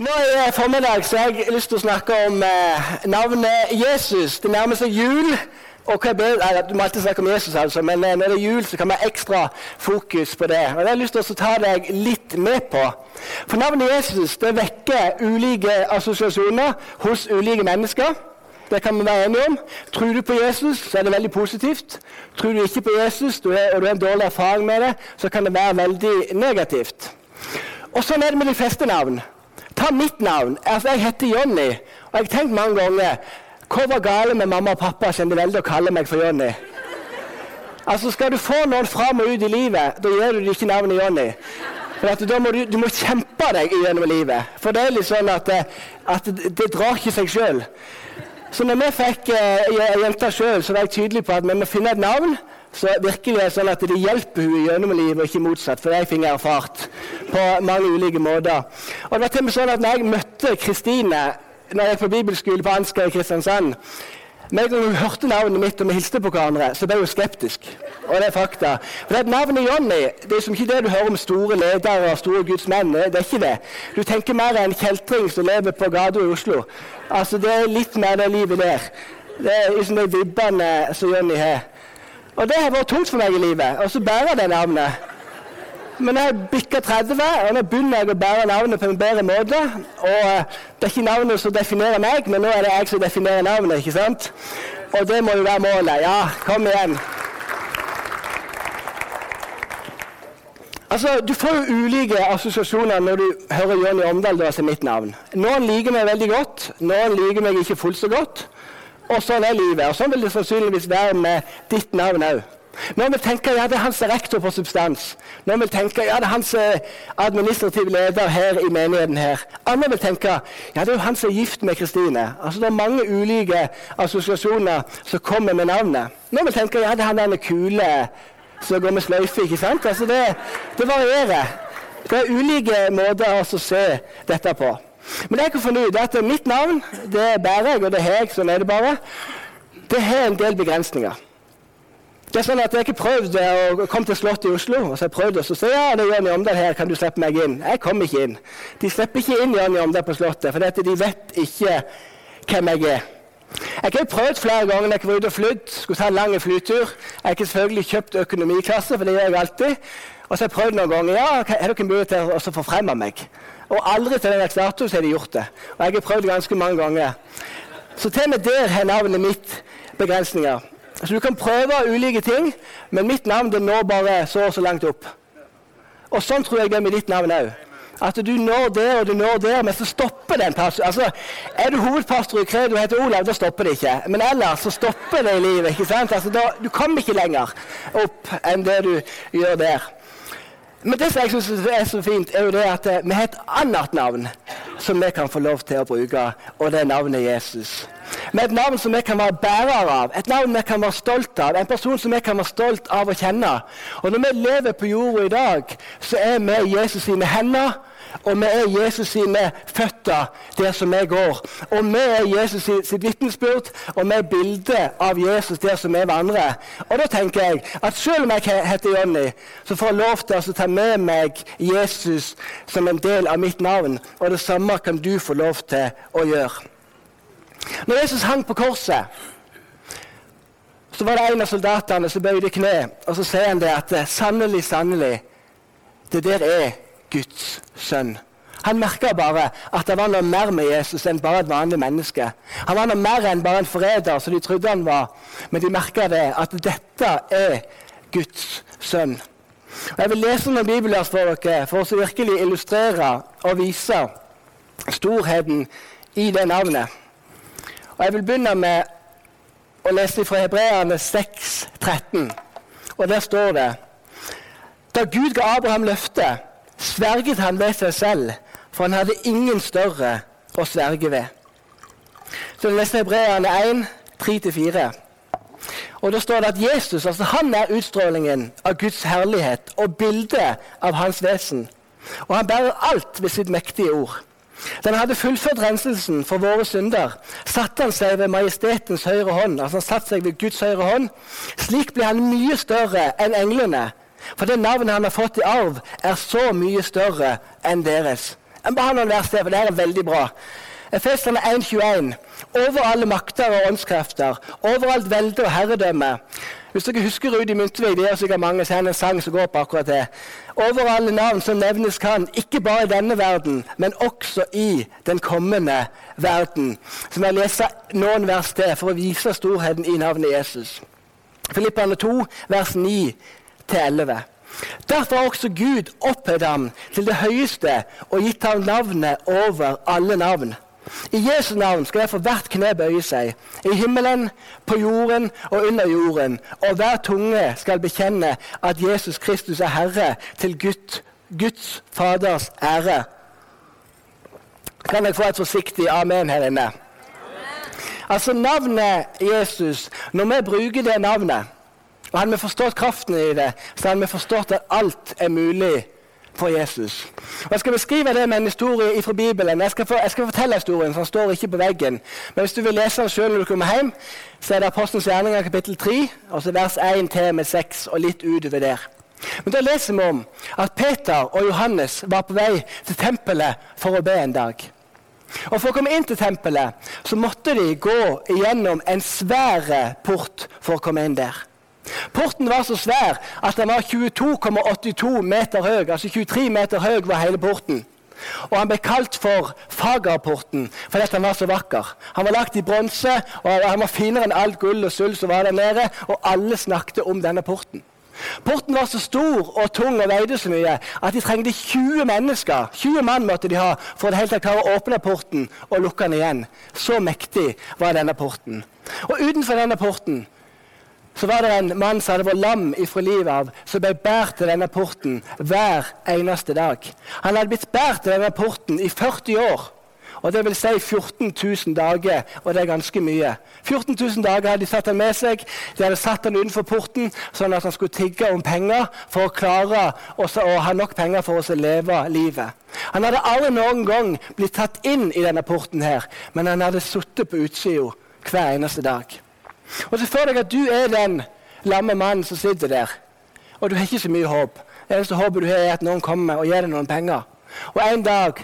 Nå i formiddag så har jeg lyst til å snakke om eh, navnet Jesus. Det nærmer seg jul. og hva ber, nei, Du må alltid snakke om Jesus, altså, men eh, når det er jul, så kan vi ha ekstra fokus på det. Og Det har jeg lyst til å ta deg litt med på. For navnet Jesus det vekker ulike assosiasjoner hos ulike mennesker. Det kan vi være enige om. Tror du på Jesus, så er det veldig positivt. Tror du ikke på Jesus er, og du har en dårlig erfaring med det, så kan det være veldig negativt. Og Sånn er det med de fleste navn. Ta mitt navn. Altså, Jeg heter Jonny, og jeg har tenkt mange ganger hva var gale med mamma og pappa som de valgte å kalle meg for Jonny? Altså, Skal du få noen fram og ut i livet, da gjør du ikke navnet Jonny. For da må du, du, må kjempe deg gjennom livet. For det er litt sånn at, at det, det drar ikke seg sjøl. Så når vi fikk eh, jenta sjøl, var jeg tydelig på at vi må finne et navn så virkelig er sånn at det hjelper hun gjennom livet, og ikke motsatt. For jeg fikk erfart på mange ulike måter. Og det var til og med sånn at når jeg møtte Kristine når jeg gikk på bibelskole på Ansgar i Kristiansand med en gang hun hørte navnet mitt og vi hilste på hverandre, så ble hun skeptisk. Og det er fakta. For det er Navnet Jonny det er som ikke det du hører om store ledere og store gudsmenn. Det er ikke det. Du tenker mer en kjeltring som lever på gata i Oslo. Altså, Det er litt mer det livet der. Det er liksom de vibbene som Jonny har. Og det har vært tungt for meg i livet, og så bærer det navnet. Men jeg bikker 30, og nå begynner jeg å bære navnet på en bedre måte. Og eh, Det er ikke navnet som definerer meg, men nå er det jeg som definerer navnet. ikke sant? Og det må jo være målet. Ja, kom igjen. Altså, Du får jo ulike assosiasjoner når du hører Jonny Omdal da, si mitt navn. Noen liker meg veldig godt, noen liker meg ikke fullt så godt. Og sånn er livet. Og sånn vil det sannsynligvis være med ditt navn òg. Noen vil tenke ja, det er hans rektor på substans. Noen vil tenke ja, det er hans eh, administrative leder her i menigheten. her. Andre vil tenke ja, det er jo han som er gift med Kristine. Altså, det er mange ulike assosiasjoner som kommer med navnet. Noen vil tenke ja, det er han der kule som går med sløyfe. ikke sant? Altså, det, det varierer. Det er ulike måter å se dette på. Men jeg finne ut, at mitt navn det bærer jeg, og det har jeg. Sånn er det bare. Det har en del begrensninger. Det er sånn at Jeg prøvd å komme til Slottet i Oslo og så jeg prøvd å si ja, det er Jonny Omdal her, kan du slippe meg inn? Jeg kommer ikke inn. De slipper ikke inn Jonny Omdal på Slottet, for de vet ikke hvem jeg er. Jeg har prøvd flere ganger når jeg var ute og flydd, skulle ta en lang flytur. Jeg har selvfølgelig kjøpt økonomiklasse, for det gjør jeg alltid. Og så har jeg prøvd noen ganger. ja, Har dere mulighet til å forfremme meg? Og aldri til den dato har de gjort det. Og jeg har prøvd ganske mange ganger. Så til og med der har navnet mitt begrensninger. Så Du kan prøve ulike ting, men mitt navn det når bare så og så langt opp. Og sånn tror jeg det er med ditt navn òg. At du når der og du når der, men så stopper det en pastor. Altså, er du hovedpastor i Kredo og heter Olav, da stopper det ikke. Men ellers så stopper det i livet. ikke sant? Altså, da, du kommer ikke lenger opp enn det du gjør der. Men det som jeg synes er så fint, er jo det at eh, vi har et annet navn som vi kan få lov til å bruke, og det er navnet Jesus. Med et navn som vi kan være bærer av, et navn vi kan være stolt av, en person som vi kan være stolt av å kjenne. Og når vi lever på jorda i dag, så er vi Jesus sine hender og vi er Jesus sine føtter der som vi går. Og vi er Jesus sitt vitnesbyrd, og vi er bildet av Jesus der som vi vandrer. Og da tenker jeg at selv om jeg heter Jonny, så får jeg lov til å ta med meg Jesus som en del av mitt navn. Og det samme kan du få lov til å gjøre. Når Jesus hang på korset, så var det en av soldatene som bøyde kne, og så sier han det at sannelig, sannelig, det der er Guds sønn. Han merka bare at det var noe mer med Jesus enn bare et vanlig menneske. Han var noe mer enn bare en forræder, som de trodde han var. Men de merka det, at dette er Guds sønn. Og Jeg vil lese noen bibelvers for dere for å virkelig illustrere og vise storheten i det navnet. Og Jeg vil begynne med å lese fra Hebreerne 6, 13. Og der står det Da Gud ga Abraham løftet sverget han ved seg selv, for han hadde ingen større å sverge ved. Så leser Hebreerne 1, 3-4. Og Da står det at Jesus altså han er utstrålingen av Guds herlighet og bildet av hans vesen. Og han bærer alt ved sitt mektige ord. Den hadde fullført renselsen for våre synder, satte han seg ved majestetens høyre hånd. altså han satt seg ved Guds høyre hånd. Slik ble han mye større enn englene for det navnet han har fått i arv, er så mye større enn deres. Jeg bare noen vers til, for det er veldig bra. Efeserne 1,21. Over alle makter og åndskrefter, over alt velde og herredømme. Hvis dere husker Rudi Myntvik, det er sikkert mange, så er en sang som går på akkurat det. Over alle navn som nevnes kan, ikke bare i denne verden, men også i den kommende verden. Så må jeg lese noen vers til for å vise storheten i navnet Jesus. Filippane 2, vers 9-11. Derfor har også Gud opphøyd ham til det høyeste og gitt ham navnet over alle navn. I Jesu navn skal derfor hvert kne bøye seg, i himmelen, på jorden og under jorden, og hver tunge skal bekjenne at Jesus Kristus er Herre, til Gud, Guds Faders ære. Kan jeg få et forsiktig amen her inne? Altså Navnet Jesus, når vi bruker det navnet og Hadde vi forstått kraften i det, så hadde vi forstått at alt er mulig for Jesus. Og Jeg skal beskrive det med en historie fra Bibelen. Jeg skal, for, jeg skal fortelle historien, for den står ikke på veggen. Men hvis du vil lese den selv når du kommer hjem, så er det Apostelens gjerninger kapittel 3, altså vers 1 til med 6, og litt utover der. Men Da leser vi om at Peter og Johannes var på vei til tempelet for å be en dag. Og For å komme inn til tempelet så måtte de gå igjennom en svær port for å komme inn der. Porten var så svær at den var 22,82 meter høy. Altså 23 meter høy var hele porten. Og han ble kalt for Fagerporten fordi han var så vakker. Han var lagt i bronse, og han var finere enn alt gull og sølv som var der nede. Og alle snakket om denne porten. Porten var så stor og tung og veide så mye at de trengte 20 mennesker. 20 mann måtte de ha for å klare å åpne porten og lukke den igjen. Så mektig var denne porten. Og utenfor denne porten så var det en mann som hadde vært lam ifra livet av, som ble båret til denne porten hver eneste dag. Han hadde blitt båret til denne porten i 40 år. Og det vil si 14 000 dager, og det er ganske mye. 14 000 dager hadde de satt han med seg. De hadde satt han utenfor porten, sånn at han skulle tigge om penger for å klare å ha nok penger for å leve livet. Han hadde aldri noen gang blitt tatt inn i denne porten, her, men han hadde sittet på utsida hver eneste dag. Og så føler jeg at du er den lamme mannen som sitter der, og du har ikke så mye håp. Det eneste håpet du har, er at noen kommer og gir deg noen penger. Og En dag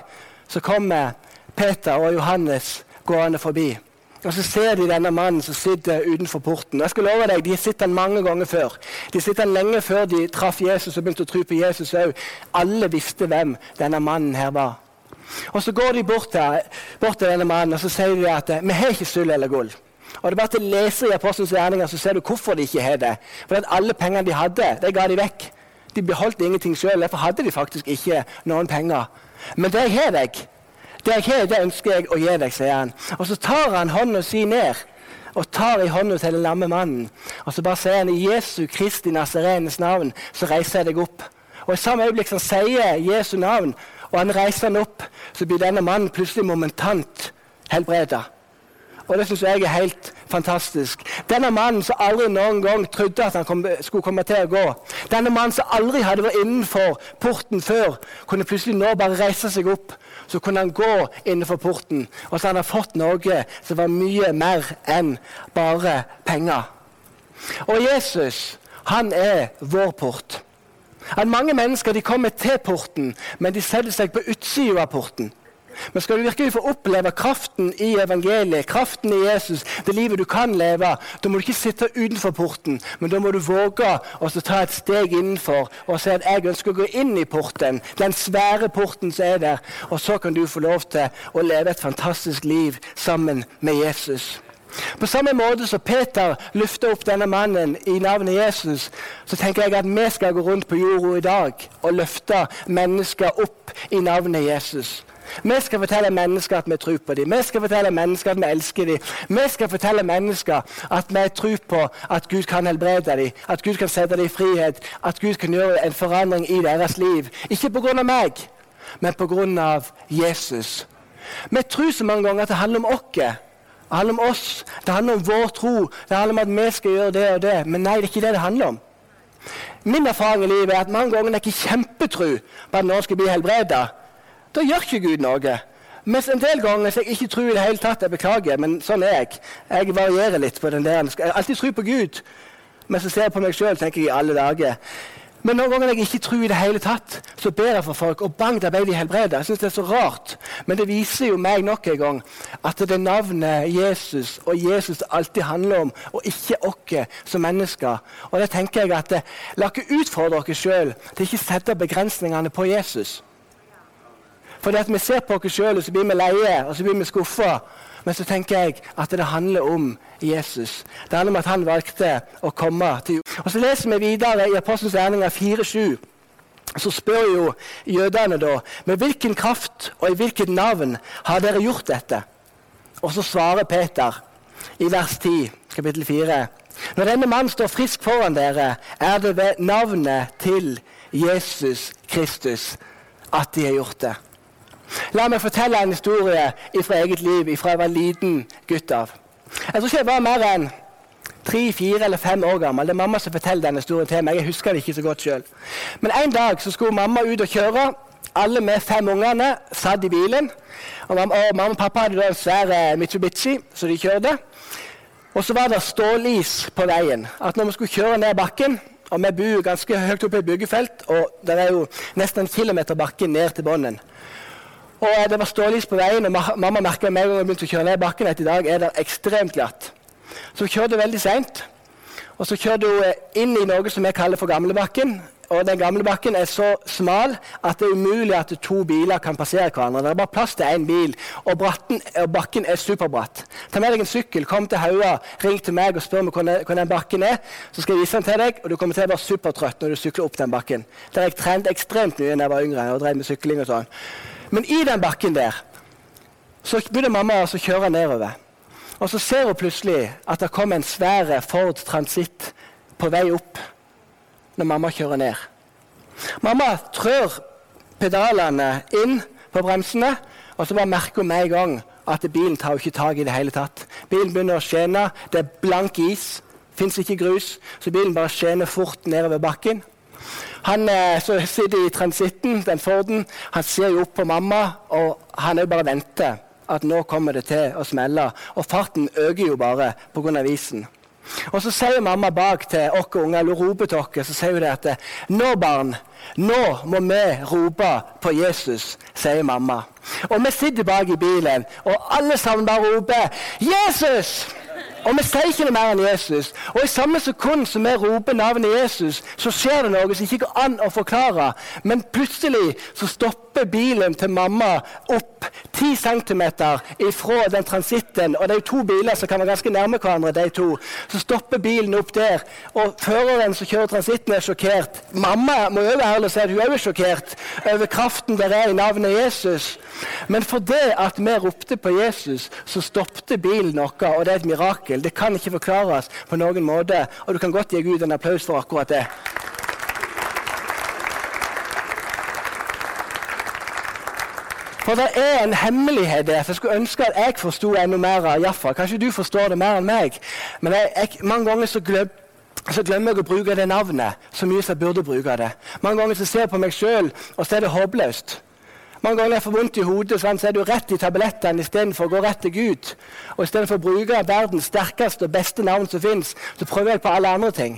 så kommer Peter og Johannes gående forbi. Og Så ser de denne mannen som sitter utenfor porten. Jeg skal love deg, De har sett han mange ganger før. De har sett han lenge før de traff Jesus og begynte å tro på Jesus òg. Alle visste hvem denne mannen her var. Og Så går de bort, her, bort til denne mannen og så sier de at vi har ikke sølv eller gull. Og det er bare å lese i Apostelens gjerninger, så ser du hvorfor de ikke har det. For at alle pengene de hadde, de ga de vekk. De beholdt ingenting sjøl. Derfor hadde de faktisk ikke noen penger. Men det jeg har deg, det jeg har, det ønsker jeg å gi deg, sier han. Og så tar han hånda si ned og tar i hånda til den lamme mannen. Og så bare sier han i Jesu Kristi Nazarenes navn, så reiser jeg deg opp. Og i samme øyeblikk som han sier Jesu navn, og han reiser han opp, så blir denne mannen plutselig momentant helbreda. Og det syns jeg er helt fantastisk. Denne mannen som aldri noen gang trodde at han kom, skulle komme til å gå. Denne mannen som aldri hadde vært innenfor porten før, kunne plutselig nå bare reise seg opp. Så kunne han gå innenfor porten, og så hadde han fått noe som var mye mer enn bare penger. Og Jesus, han er vår port. At mange mennesker de kommer til porten, men de setter seg på utsida av porten. Men skal du virkelig få oppleve kraften i evangeliet, kraften i Jesus, det livet du kan leve, da må du ikke sitte utenfor porten, men da må du våge å ta et steg innenfor og si at jeg ønsker å gå inn i porten, den svære porten som er der, og så kan du få lov til å leve et fantastisk liv sammen med Jesus. På samme måte som Peter løfter opp denne mannen i navnet Jesus, så tenker jeg at vi skal gå rundt på jorda i dag og løfte mennesker opp i navnet Jesus. Vi skal fortelle mennesker at vi tror på dem. Vi skal fortelle mennesker at vi elsker dem. Vi skal fortelle mennesker at vi tror på at Gud kan helbrede dem, at Gud kan sette dem i frihet, at Gud kan gjøre en forandring i deres liv. Ikke pga. meg, men pga. Jesus. Vi tror så mange ganger at det handler om oss. Det handler om oss, det handler om vår tro, det handler om at vi skal gjøre det og det. Men nei, det er ikke det det handler om. Min erfaring i livet er at mange ganger er jeg ikke kjempetro på at noen skal bli helbredet. Da gjør ikke Gud noe. Mens en del ganger så jeg ikke tror i det hele tatt, jeg beklager, men sånn er jeg. Jeg varierer litt på den der. Jeg alltid tror på Gud, men så ser jeg på meg sjøl tenker jeg i alle dager Men noen ganger jeg ikke tror i det hele tatt, så ber jeg for folk, og bang, der ble de helbreda. Jeg synes det er så rart. Men det viser jo meg nok en gang at det navnet Jesus og Jesus alltid handler om, og ikke oss som mennesker. Og det tenker jeg at La ikke utfordre dere sjøl til ikke sette begrensningene på Jesus. Fordi at vi ser på oss sjøl, og så blir vi leie, og så blir vi skuffa. Men så tenker jeg at det handler om Jesus. Det handler om at han valgte å komme til Og Så leser vi videre i Apostelens gjerninger 4.7. Så spør jo jødene da med hvilken kraft og i hvilket navn har dere gjort dette? Og så svarer Peter i vers 10, kapittel 4. Når denne mannen står frisk foran dere, er det ved navnet til Jesus Kristus at de har gjort det. La meg fortelle en historie fra eget liv fra jeg var liten gutt av. Jeg tror ikke jeg var mer enn tre, fire eller fem år gammel. Det er mamma som forteller denne historien til meg. Jeg husker det ikke så godt selv. Men en dag så skulle mamma ut og kjøre. Alle med fem ungene satt i bilen. Og mamma og, mamma og pappa hadde da en svær eh, Mitsubishi, så de kjørte. Og så var det stålis på veien. At når vi skulle kjøre ned bakken og Vi bor ganske høyt oppe i byggefelt, og det er jo nesten en kilometer bakke ned til bunnen. Og Det var stålys på veien, og mamma merka med en gang jeg begynte å kjøre ned bakken at i dag er det ekstremt glatt. Så hun kjørte veldig seint. Og så kjørte hun inn i noe som vi kaller for Gamlebakken. Og den gamle bakken er så smal at det er umulig at to biler kan passere hverandre. Det er bare plass til én bil, og, bratten, og, bakken er superbratt. Ta med deg en sykkel, kom til Haua, ring til meg og spør meg hvor den bakken er. Så skal jeg vise den til deg, og du kommer til å være supertrøtt når du sykler opp den bakken. Der jeg trente ekstremt mye da jeg var yngre og drev med sykling og sånn. Men i den bakken der så begynner mamma å kjøre nedover. Og så ser hun plutselig at det kommer en svær Ford Transit på vei opp når mamma kjører ned. Mamma trør pedalene inn på bremsene, og så bare merker hun med en gang at bilen tar ikke tak i det hele tatt. Bilen begynner å skjene, det er blank is, fins ikke grus, så bilen bare skjener fort nedover bakken. Han eh, sitter i transitten, den Forden, han ser jo opp på mamma, og han òg bare venter at nå kommer det til å smelle. Og farten øker jo bare pga. isen. Og så sier mamma bak til oss unger, eller roper til oss, så sier hun det at nå, barn, nå må vi rope på Jesus, sier mamma. Og vi sitter bak i bilen, og alle sammen bare roper 'Jesus!' Og vi sier ikke noe mer enn Jesus. Og i samme sekund som vi roper navnet Jesus, så skjer det noe som ikke går an å forklare. Men plutselig så stopper bilen til mamma opp 10 cm ifra den transitten. Og det er jo to biler som kan være ganske nærme hverandre, de to. Så stopper bilen opp der, og føreren som kjører transitten, er sjokkert. Mamma må jo være ærlig og si at hun er sjokkert over kraften der er i navnet Jesus. Men for det at vi ropte på Jesus, så stoppet bilen vår, og det er et mirakel. Det kan ikke forklares på noen måte, og du kan godt gi Gud en applaus for akkurat det. For det er en hemmelighet der. som Jeg skulle ønske at jeg forsto enda mer av Jaffa. Kanskje du forstår det mer enn meg. Men jeg, jeg, mange ganger så, glem, så, glemmer jeg å bruke det navnet så mye som jeg burde bruke det. Mange ganger så ser jeg på meg sjøl, og så er det håpløst. Mange ganger jeg får vondt i hodet, så er du rett i tablettene istedenfor å gå rett til Gud. Og istedenfor å bruke verdens sterkeste og beste navn som fins, så prøver jeg på alle andre ting.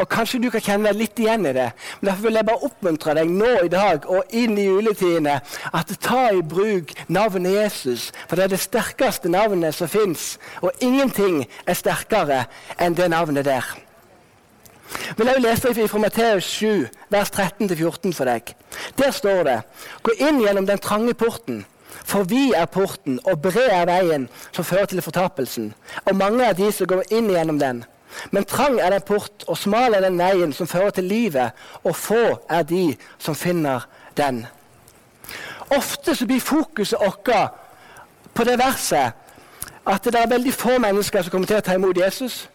Og Kanskje du kan kjenne deg litt igjen i det. Men Derfor vil jeg bare oppmuntre deg nå i dag og inn i juletidene at ta i bruk navnet Jesus. For det er det sterkeste navnet som fins. Og ingenting er sterkere enn det navnet der vil jeg lese fra Matteus 7, vers 13-14 for deg. Der står det Gå inn gjennom den trange porten, for vi er porten, og bred er veien som fører til fortapelsen. Og mange er de som går inn gjennom den. Men trang er den port, og smal er den veien som fører til livet, og få er de som finner den. Ofte så blir fokuset vårt på det verset at det er veldig få mennesker som kommer til å ta imot Jesus.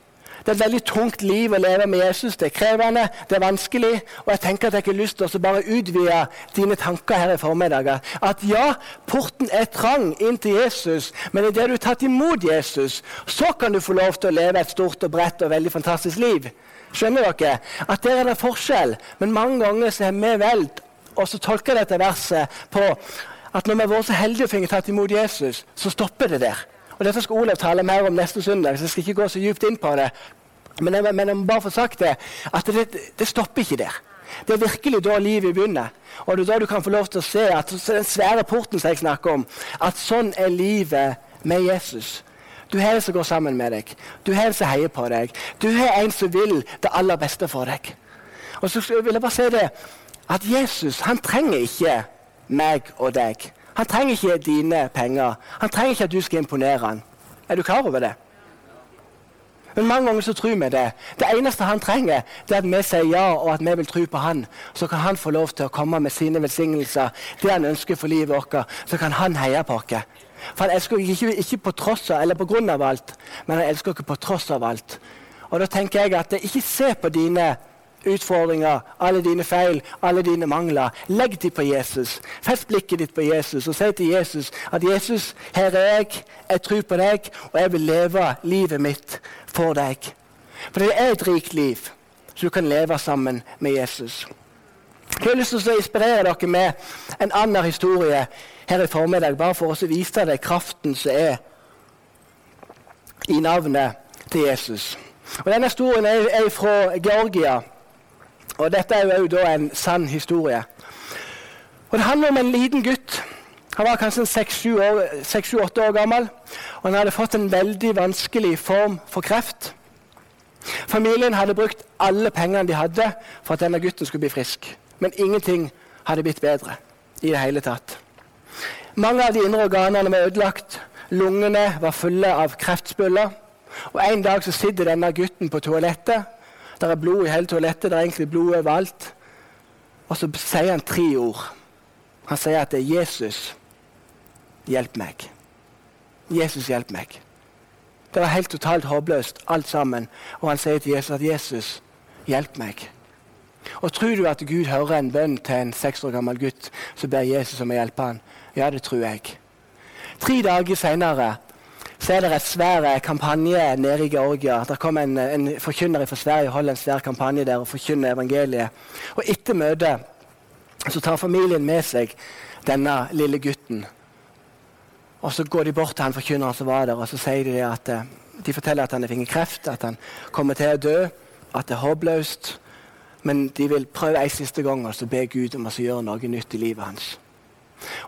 Det er et veldig tungt liv å leve med Jesus. Det er krevende, det er vanskelig. Og jeg tenker at jeg har lyst til å bare utvide dine tanker her i formiddag. At ja, porten er trang inn til Jesus, men idet du har tatt imot Jesus, så kan du få lov til å leve et stort og bredt og veldig fantastisk liv. Skjønner dere? At der er det forskjell. Men mange ganger så har vi valgt å tolke dette verset på at når vi har vært så heldige å få tatt imot Jesus, så stopper det der. Og Dette skal Olav tale mer om neste søndag, så jeg skal ikke gå så djupt inn på det. Men jeg, men jeg må bare få sagt det, at det, det stopper ikke der. Det er virkelig da livet begynner. Og det er da du kan få lov til å se at den svære porten som jeg snakker om, at sånn er livet med Jesus. Du har en som går sammen med deg. Du har en som heier på deg. Du har en som vil det aller beste for deg. Og så vil jeg bare si det, at Jesus han trenger ikke meg og deg. Han trenger ikke dine penger. Han trenger ikke at du skal imponere han. Er du klar over det? Men mange ganger så tror vi det. Det eneste han trenger, det er at vi sier ja, og at vi vil tro på han. Så kan han få lov til å komme med sine velsignelser, det han ønsker for livet vårt. Så kan han heie på oss. For han elsker oss ikke, ikke på tross av eller på grunn av alt, men han elsker oss på tross av alt. Og da tenker jeg at ikke se på dine utfordringer, alle dine feil, alle dine mangler. Legg dem på Jesus. Fest blikket ditt på Jesus og si til Jesus at 'Jesus, her er jeg. Jeg tror på deg, og jeg vil leve livet mitt for deg'. For det er et rikt liv, så du kan leve sammen med Jesus. Jeg har lyst til å inspirere dere med en annen historie her i formiddag, bare for å vise deg kraften som er i navnet til Jesus. Og Denne historien er fra Georgia. Og Dette er jo da en sann historie. Og Det handler om en liten gutt. Han var kanskje 6-7-8 år, år gammel. og Han hadde fått en veldig vanskelig form for kreft. Familien hadde brukt alle pengene de hadde for at denne gutten skulle bli frisk. Men ingenting hadde blitt bedre i det hele tatt. Mange av de indre organene var ødelagt. Lungene var fulle av kreftspøller. Og En dag så sitter denne gutten på toalettet det er blod i hele toalettet, det er egentlig blod overalt. Og så sier han tre ord. Han sier at det er 'Jesus, hjelp meg'. Jesus, hjelp meg. Det var helt totalt håpløst, alt sammen. Og han sier til Jesus at 'Jesus, hjelp meg'. Og Tror du at Gud hører en bønn til en seks år gammel gutt som ber Jesus om å hjelpe ham? Ja, det tror jeg. Tre dager senere så er det en svær kampanje nede i Georgia. Der kom en, en forkynner fra Sverige og holder en svær kampanje der og forkynner evangeliet. Og Etter møtet så tar familien med seg denne lille gutten. Og Så går de bort til han forkynneren som var der, og så sier de at eh, de forteller at han har fått kreft, at han kommer til å dø, at det er håpløst. Men de vil prøve en siste gang og så be Gud om å gjøre noe nytt i livet hans.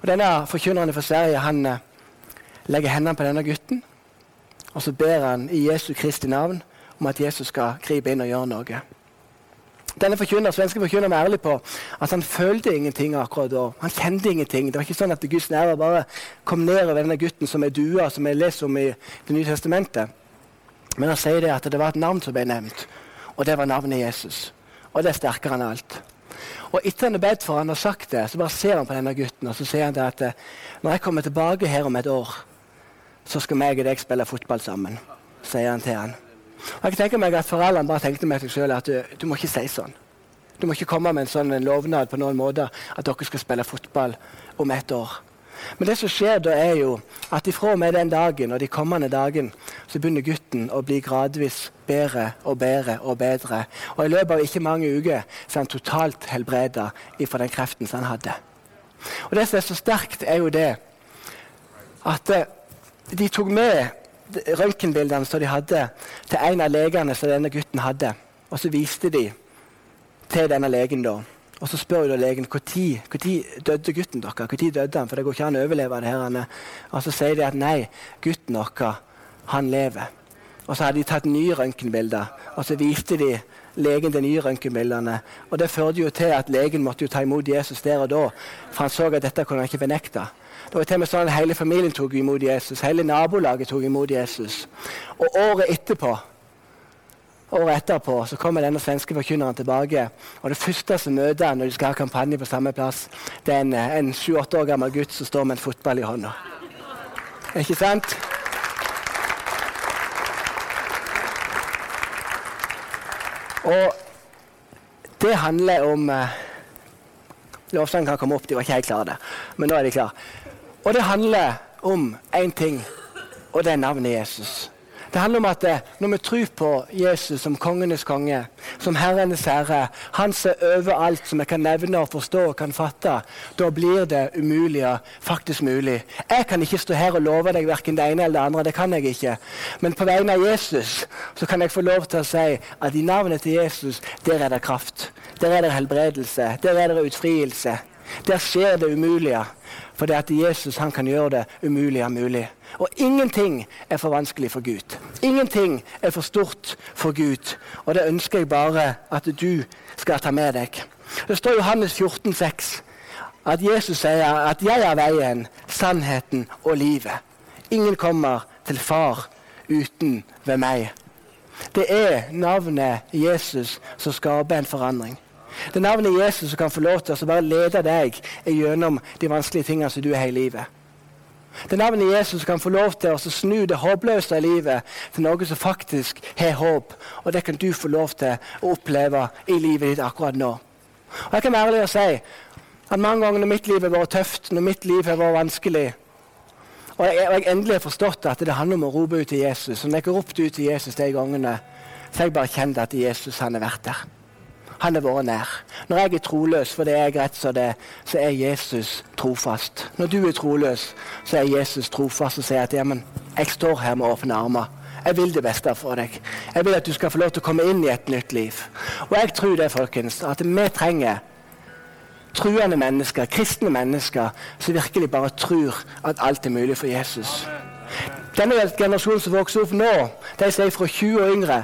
Og Denne forkynneren fra Sverige han eh, legger hendene på denne gutten, og så ber han i Jesu Kristi navn om at Jesus skal gripe inn og gjøre noe. Denne forkynner, svenske forkynneren var ærlig på at han følte ingenting akkurat da. Han kjente ingenting. Det var ikke sånn at Guds nerver bare kom ned over denne gutten som er dua, som jeg leser om i Det nye testamentet. Men han sier det at det var et navn som ble nevnt, og det var navnet Jesus. Og det er sterkere enn alt. Og etter han har bedt for han har sagt det, så bare ser han på denne gutten og så sier han det at eh, når jeg kommer tilbake her om et år, så skal meg og deg spille fotball sammen, sier han til han. Og jeg tenker meg at Foreldrene bare tenkte med seg selv at du, du, må ikke si sånn. Du må ikke komme med en sånn lovnad på noen måte at dere skal spille fotball om ett år. Men det som skjer da, er jo at ifra og med den dagen og de kommende dagen, så begynner gutten å bli gradvis bedre og bedre og bedre. Og i løpet av ikke mange uker så er han totalt helbreda ifra den kreften som han hadde. Og Det som er så sterkt, er jo det at eh, de tok med røntgenbildene som de hadde, til en av legene som denne gutten hadde. Og så viste de til denne legen. da. Og så spør da legen når døde gutten deres. Når døde han? For det går ikke an å overleve det. her. Og så sier de at nei, gutten vår, han lever. Og så hadde de tatt nye røntgenbilder, og så viste de legen de nye røntgenbildene. Og det førte jo til at legen måtte jo ta imot Jesus der og da, for han så at dette kunne han ikke benekte. Det var til og sånn at Hele familien tok imot Jesus. Hele nabolaget tok imot Jesus. Og året etterpå året etterpå så kommer denne svenske forkynneren tilbake. og Det første som møter han når de skal ha kampanje på samme plass, det er en sju-åtte år gammel gutt som står med en fotball i hånda. Ikke sant? Og det handler om eh, Lovsangen kan komme opp, de var ikke helt klare. Men nå er de klare. Og det handler om én ting, og det er navnet Jesus. Det handler om at eh, når vi tror på Jesus som kongenes konge, som Herrenes herre, han som er over alt som jeg kan nevne og forstå og kan fatte, da blir det umulige faktisk mulig. Jeg kan ikke stå her og love deg verken det ene eller det andre. det kan jeg ikke. Men på vegne av Jesus så kan jeg få lov til å si at i navnet til Jesus, der er det kraft. Der er det helbredelse. Der er det utfrielse. Der skjer det umulige. For det at Jesus han kan gjøre det umulige mulig. Og ingenting er for vanskelig for Gud. Ingenting er for stort for Gud. Og det ønsker jeg bare at du skal ta med deg. Det står i Johannes 14, 14,6 at Jesus sier at 'jeg er veien, sannheten og livet'. Ingen kommer til Far uten ved meg. Det er navnet Jesus som skaper en forandring. Det er navnet Jesus som kan få lov til å bare lede deg gjennom de vanskelige tingene som du har i livet. Det er navnet Jesus som kan få lov til å snu det håpløse i livet til noe som faktisk har håp. Og det kan du få lov til å oppleve i livet ditt akkurat nå. Og Jeg kan være ærlig og si at mange ganger når mitt liv har vært tøft, når mitt liv har vært vanskelig, og jeg, og jeg endelig har forstått at det handler om å rope ut til Jesus, og når jeg har ropt ut til Jesus de gangene, så har jeg bare kjent at Jesus han har vært der. Han har vært nær. Når jeg er troløs for det er jeg rett som det, så er Jesus trofast. Når du er troløs, så er Jesus trofast og sier at ja, men jeg står her med åpne armer. Jeg vil det beste for deg. Jeg vil at du skal få lov til å komme inn i et nytt liv. Og jeg tror det, folkens, at vi trenger truende mennesker, kristne mennesker, som virkelig bare tror at alt er mulig for Jesus. Denne generasjonen som vokser opp nå, de som er fra 20 og yngre,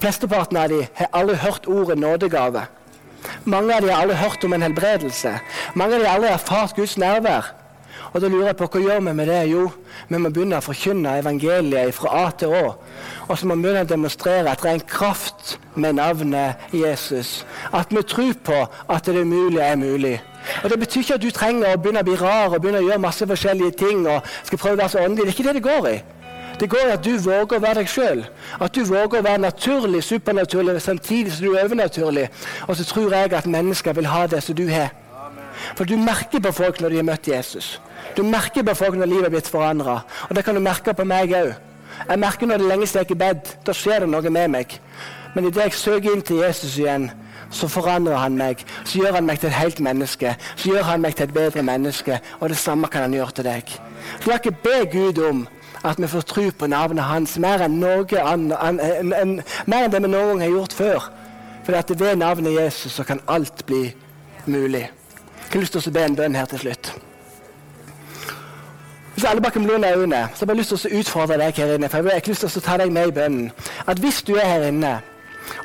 Flesteparten av dem har aldri hørt ordet nådegave. Mange av dem har aldri hørt om en helbredelse. Mange av dem har aldri erfart Guds nærvær. Og da lurer jeg på hva gjør vi med det? Jo, vi må begynne å forkynne evangeliet fra A til Å. Og så må vi begynne å demonstrere at det er en kraft med navnet Jesus. At vi tror på at det mulige er mulig. Og Det betyr ikke at du trenger å begynne å bli rar og begynne å gjøre masse forskjellige ting. og skal prøve å være så åndelig. Det er ikke det det går i. Det går i at du våger å være deg sjøl. At du våger å være naturlig, supernaturlig, samtidig som du er overnaturlig. Og så tror jeg at mennesker vil ha det som du har. For du merker på folk når de har møtt Jesus. Du merker på folk når livet er blitt forandra. Og det kan du merke på meg òg. Jeg merker når det er lenge siden jeg er i bed. Da skjer det noe med meg. Men idet jeg søker inn til Jesus igjen, så forandrer han meg. Så gjør han meg til et helt menneske. Så gjør han meg til et bedre menneske. Og det samme kan han gjøre til deg. Så la ikke be Gud om at vi får tro på navnet hans mer enn, noe an, an, en, mer enn det vi noen gang har gjort før. For at ved navnet Jesus så kan alt bli mulig. Jeg har lyst til å be en bønn her til slutt. Hvis alle bare kan blunde øynene, så har jeg bare lyst til å utfordre deg her inne. for Jeg har lyst til å ta deg med i bønnen. At hvis du er her inne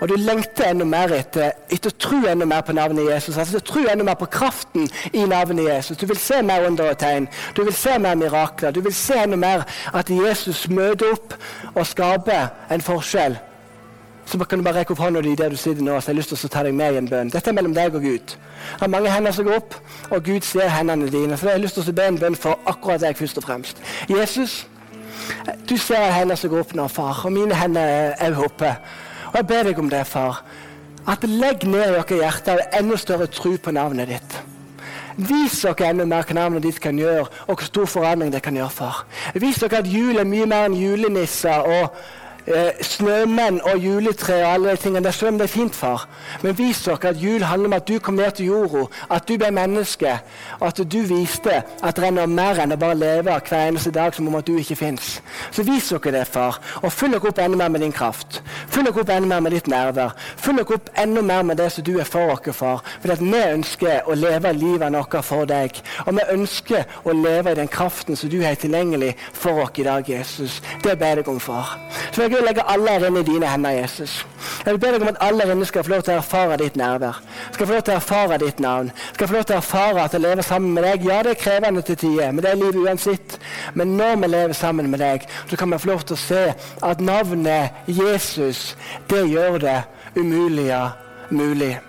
og du lengter enda mer etter, etter å tro enda mer på navnet Jesus. altså Tro enda mer på kraften i navnet Jesus. Du vil se mer under og tegn. Du vil se mer mirakler. Du vil se enda mer at Jesus møter opp og skaper en forskjell. Så kan du bare rekke opp hånda di der du sitter nå. så jeg har lyst til å ta deg med i en bønn. Dette er mellom deg og Gud. Det er mange hender som går opp, og Gud ser hendene dine. Så jeg har lyst til å be en bønn for akkurat deg først og fremst. Jesus, du ser hender som går opp nå, far, og mine hender er oppe. Og jeg ber deg om det, far. At legg ned i deres hjerter enda større tro på navnet ditt. Vis dere enda mer hva navnet ditt kan gjøre, og hvor stor forandring det kan gjøre, far. Vis dere at jul er mye mer enn julenisser og eh, snømenn og juletre og alle de tingene. Det er, det er fint, far. Men vis dere at jul handler om at du kom ned til jorda, at du ble menneske, og at du viste at det er noe mer enn å bare leve hver eneste dag som om at du ikke fins. Så vis dere det, far, og fyll dere opp enda mer med din kraft. Fyll dere opp enda mer med ditt nærvær. Fyll dere opp enda mer med det som du er for oss, far. For vi ønsker å leve livet vårt for deg. Og vi ønsker å leve i den kraften som du har tilgjengelig for oss i dag, Jesus. Det ber jeg om, far. Så jeg vil legge alle her i dine hender, Jesus. Jeg vil be deg om at alle her skal få lov til å erfare ditt nærvær. Skal få lov til å erfare ditt navn. Skal få lov til å erfare at jeg lever sammen med deg. Ja, det er krevende til tider, men det er livet uansett. Men når vi lever sammen med deg, så kan vi få lov til å se at navnet Jesus, det gjør det umulige mulig.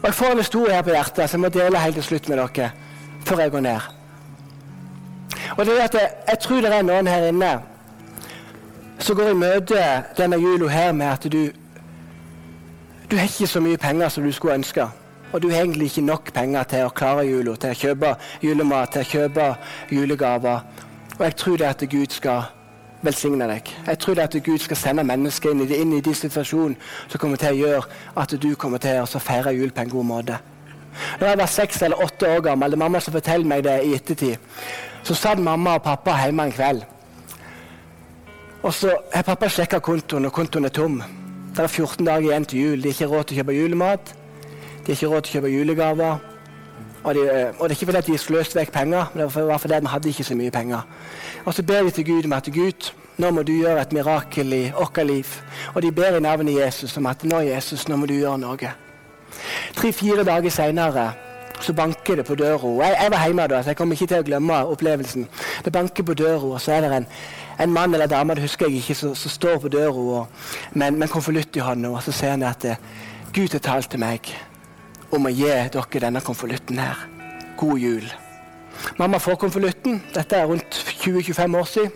Og Jeg får en historie her på hjertet som jeg må dele helt til slutt med dere før jeg går ned. Og det er at jeg, jeg tror det er noen her inne som går i møte denne jula her med at du du har ikke så mye penger som du skulle ønske. Og du har egentlig ikke nok penger til å klare jula, til å kjøpe julemat, til å kjøpe julegaver. Og jeg tror det at Gud skal velsigne deg. Jeg tror det at Gud skal sende mennesker inn i, inn i de situasjonen som kommer til å gjøre at du kommer til å feire jul på en god måte. Når jeg var seks eller åtte år gammel, det er mamma som forteller meg det i ettertid, så satt mamma og pappa hjemme en kveld. Og så har pappa sjekka kontoen, og kontoen er tom. Det er 14 dager igjen til jul. De har ikke råd til å kjøpe julemat. De har ikke råd til å kjøpe julegaver. Og, de, og, det er ikke fordi de sløste vekk penger, men det var fordi de hadde ikke så mye penger. Og så ber de til Gud om at Gud, nå må du gjøre et mirakel i vårt liv. Og de ber i navnet Jesus om at nå, Jesus, nå må du gjøre noe. Tre-fire dager seinere så banker det på døra. Jeg, jeg, var hjemme da, så jeg kommer ikke til å glemme opplevelsen. Det banker på døra, og så er det en, en mann eller dame det husker jeg ikke, som står på døra med en konvolutt i hånda, og så sier han at Gud har talt til meg om å gi dere denne konvolutten her. God jul. Mamma får konvolutten. Dette er rundt 20-25 år siden.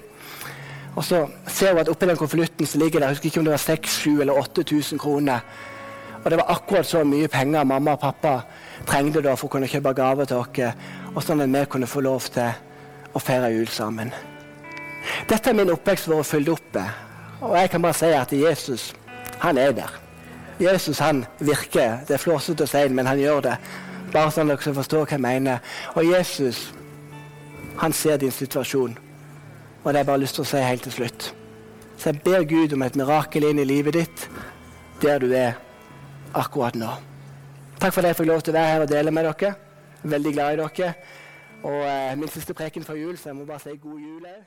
Og så ser hun at oppi den konvolutten ligger der, jeg husker ikke om det var 6000 eller 8000 kroner. Og det var akkurat så mye penger mamma og pappa trengte da for å kunne kjøpe gaver til oss, og sånn at vi kunne få lov til å feire jul sammen. Dette er min oppvekst vært fylt opp. Og jeg kan bare si at Jesus, han er der. Jesus han virker. Det er flåsete å si men han gjør det. Bare sånn dere forstår hva jeg mener. Og Jesus, han ser din situasjon. Og det har jeg bare lyst til å si helt til slutt. Så jeg ber Gud om et mirakel inn i livet ditt der du er akkurat nå. Takk for at jeg fikk lov til å være her og dele med dere. Veldig glad i dere. Og eh, min siste preken før jul, så jeg må bare si god jul òg.